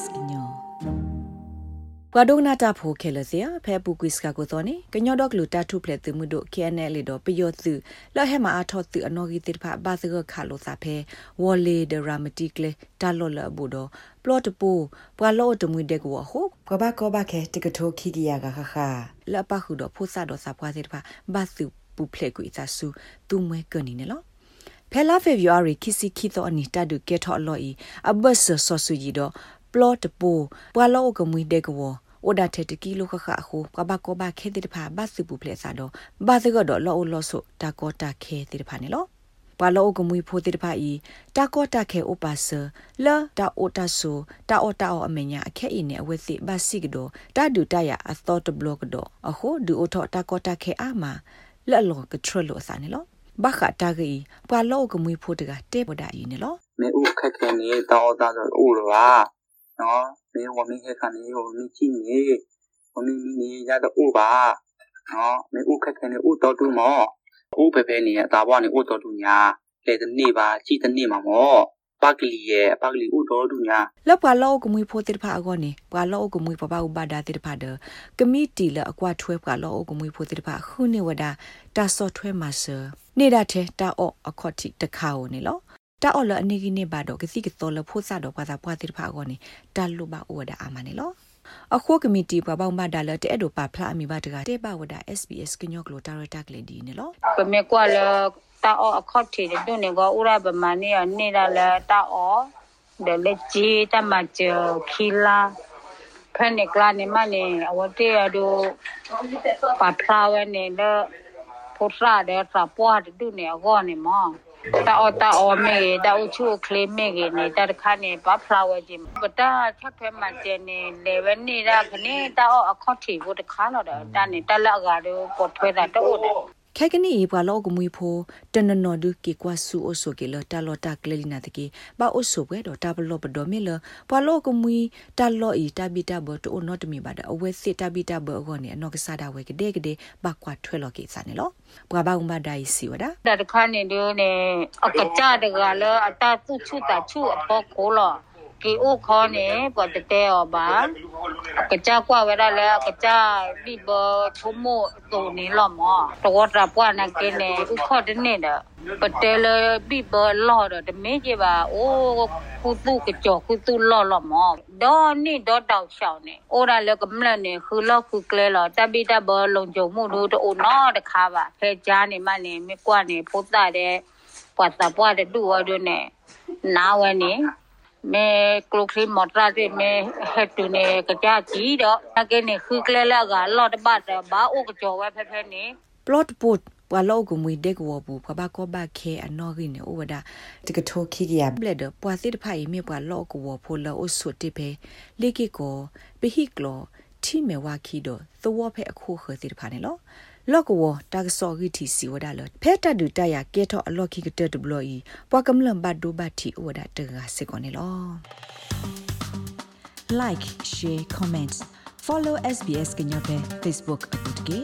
SBS ညောပဒုနာတာဖိုခဲလစရာဖဲပူကွစ်ကကိုတော်နေကညောတော့ကလူတာထုဖလက်သူမှုတို့ KNL လေတော့ပယောသူလောဟဲမှာအထောသူအနော်ဂီတိဖာဘာစကခါလို့စာဖဲဝေါ်လေဒရာမတီကလေတာလော်လဘူတော့ပလော့တပူပွာလော့တမွေတဲ့ကိုဟုတ်ကဘာကဘာခဲတကထိုခိကီယာကခခလပခုတော့ဖိုးစာတော့စာပွားစီတဖာဘာစုပူဖလက်ကိုအစာစုသူမွဲကနီနေလောဖဲလာဖေဗူအာရီခီစီခီတော့အနီတဒုကေထော်လော်ဤအဘတ်ဆောဆူဂျီတော့ ပလော့တပူပွာလောကမွေတဲ့ကောဩဒါတဲ့တကီလိုခခအခုကဘကောဘခဲတဲ့ဖာဘတ်စပူပလက်ဆာတော့ဘာစကတော့လောလောဆိုတာကောတာခဲတဲ့ဖာနေလို့ပါလောကမွေဖိုတဲ့ဖာဤတာကောတာခဲဥပါစလာတာဩတာဆိုတာဩတာအမညာအခဲအင်းနဲ့အဝဲစီဘတ်စီကတော့တာဒူတာရအသော့တဘလော့ကတော့အခုဒူဩထောတာကောတာခဲအာမလက်လောကထရလို့ဆာနေလို့ဘခတာဂီပါလောကမွေဖိုတကတဲ့ပဒာဤနေလို့မဲဥခက်ခဲနေတောင်းဩတာဆိုဥလော နော်ဘေးဝမင်းခဲခနေဝမင်းကြီးနေဝမင်းမီနေရတော့ဥပါနော်မေဥခက်ခဲနေဥတော်တူမော့ဥပဲပဲနေရတာဘွားနေဥတော်တူညာလေတနေ့ပါကြီးတနေ့မှာမော့ပကလီရဲ့ပကလီဥတော်တူညာလောက်ပါလောက်ကမွေဖိုတိဖာအကောနေပွာလောက်ကမွေပပဥပါဒတိဖာဒကမီတီလအကွာထွဲပွာလောက်ကမွေဖိုတိဖာခုနေဝဒတာဆော့ထွဲမှာဆာနေတာတဲ့တာအော့အခေါတိတခါဝင်နေလော တာအော်လအနေကိနေပါတော့ကစီကတော်လဖို့စတော့ပါသာပွားတိဖာကောနေတာလူပါဩဒါအာမနေလောအခုကမတီပပောင်းမဒါလတဲ့ဒိုပါဖလာအမီပါတကတဲ့ပါဝဒ SBS ကညောကလိုတာရတာကလေးဒီနေလောပမေကွာလတာအော်အခေါတ်တီဒုန်နေကောဥရပမာနေနေတာလတာအော်ဒလက်ဂျီတမချခီလာဖန်နေကလာနေမနေအဝတေအဒိုပါဖလာဝနေလပိုရာတဲ့တာပွားဒုနေကောနေမော တာအတာအမေတာအချိုကလေးမေကနေတတခါနေဘာဖလာဝဂျင်ပတာချက်ဖဲမှာကျနေလေဝနေတာခနေတာအခေါတီဘုတခါတော့တာနေတလက်ကားတော့ပေါ်ထွဲတာတော့ ခဲကနီဘွာလောကမွေဖိုတနနော်ဒုကေကွာဆူအိုဆိုကေလတာလောတာကလလီနာတကေဘာအိုဆိုဘွဲတော့တာဘလောပဒေါ်မီလဘွာလောကမွေတာလောဤတာဘီတာဘတိုနော့တမီဘာဒအဝဲစစ်တာဘီတာဘအောနေအနော့ကစားတာဝဲကတဲ့ကတဲ့ဘာကွာထွဲလောကေစာနေလောဘွာဘာဥမဒိုင်စီဝဒါတာတခါနေတော့နေအကကြတကလောအတာသူချူတာချူအဖို့ကိုလော ကေအိုခေါနေပတ်တဲ့ောဘာကကြကွာဝရလဲကကြဒီဘထုမို့တူနေလောမောတော့တာပွားနာကင်းနေဥခေါ်တဲ့နေတာပတဲလဘိဘလော်တဲ့မေကြီးပါအိုးခုသူကကြောခုသူလော်လော်မောဒေါ်နိဒေါ်တောက်ရှောင်းနေအိုရာလကမလနေခူလော်ခုကလဲလော်တပိတဘလုံကြုံမှုတို့တို့နော်တခါပါဖဲကြားနေမှနေမြကွနေဖုတ်တဲ့ပွားတာပွားတဲ့တူဝတို့နဲ့နာဝဲနေ မေကလုခလီမော်တရာတဲ့မေဟက်တူနေကကြကြီးတော့အကဲနေခူကလဲလာကလော်တပတ်ဘာအိုကကြောဝဲဖဲဖဲနေ plot put ပဝလောကမွေဒက်ဝဘူပဘကောဘခဲအနော်ကိနေဩဝဒတကထိုခိကရဘလက်ဒပွာစစ်တဖိုင်မြေပွာလောကဝဖိုလောအဆုတိပေလေကိကိုပဟိကလောတိမေဝါခိဒသဝဖဲအခုခစစ်တဖာနေလော လော့ကဝတာကစောဂီတီစီဝဒါလဖဲတဒူတရကဲထောအလော့ခိကတဒဘလော်ဤပွာကမလဘတ်ဒိုဘတ်တီဝဒါတကစေကောနေလော like share comments follow sbs kenya pe facebook akutke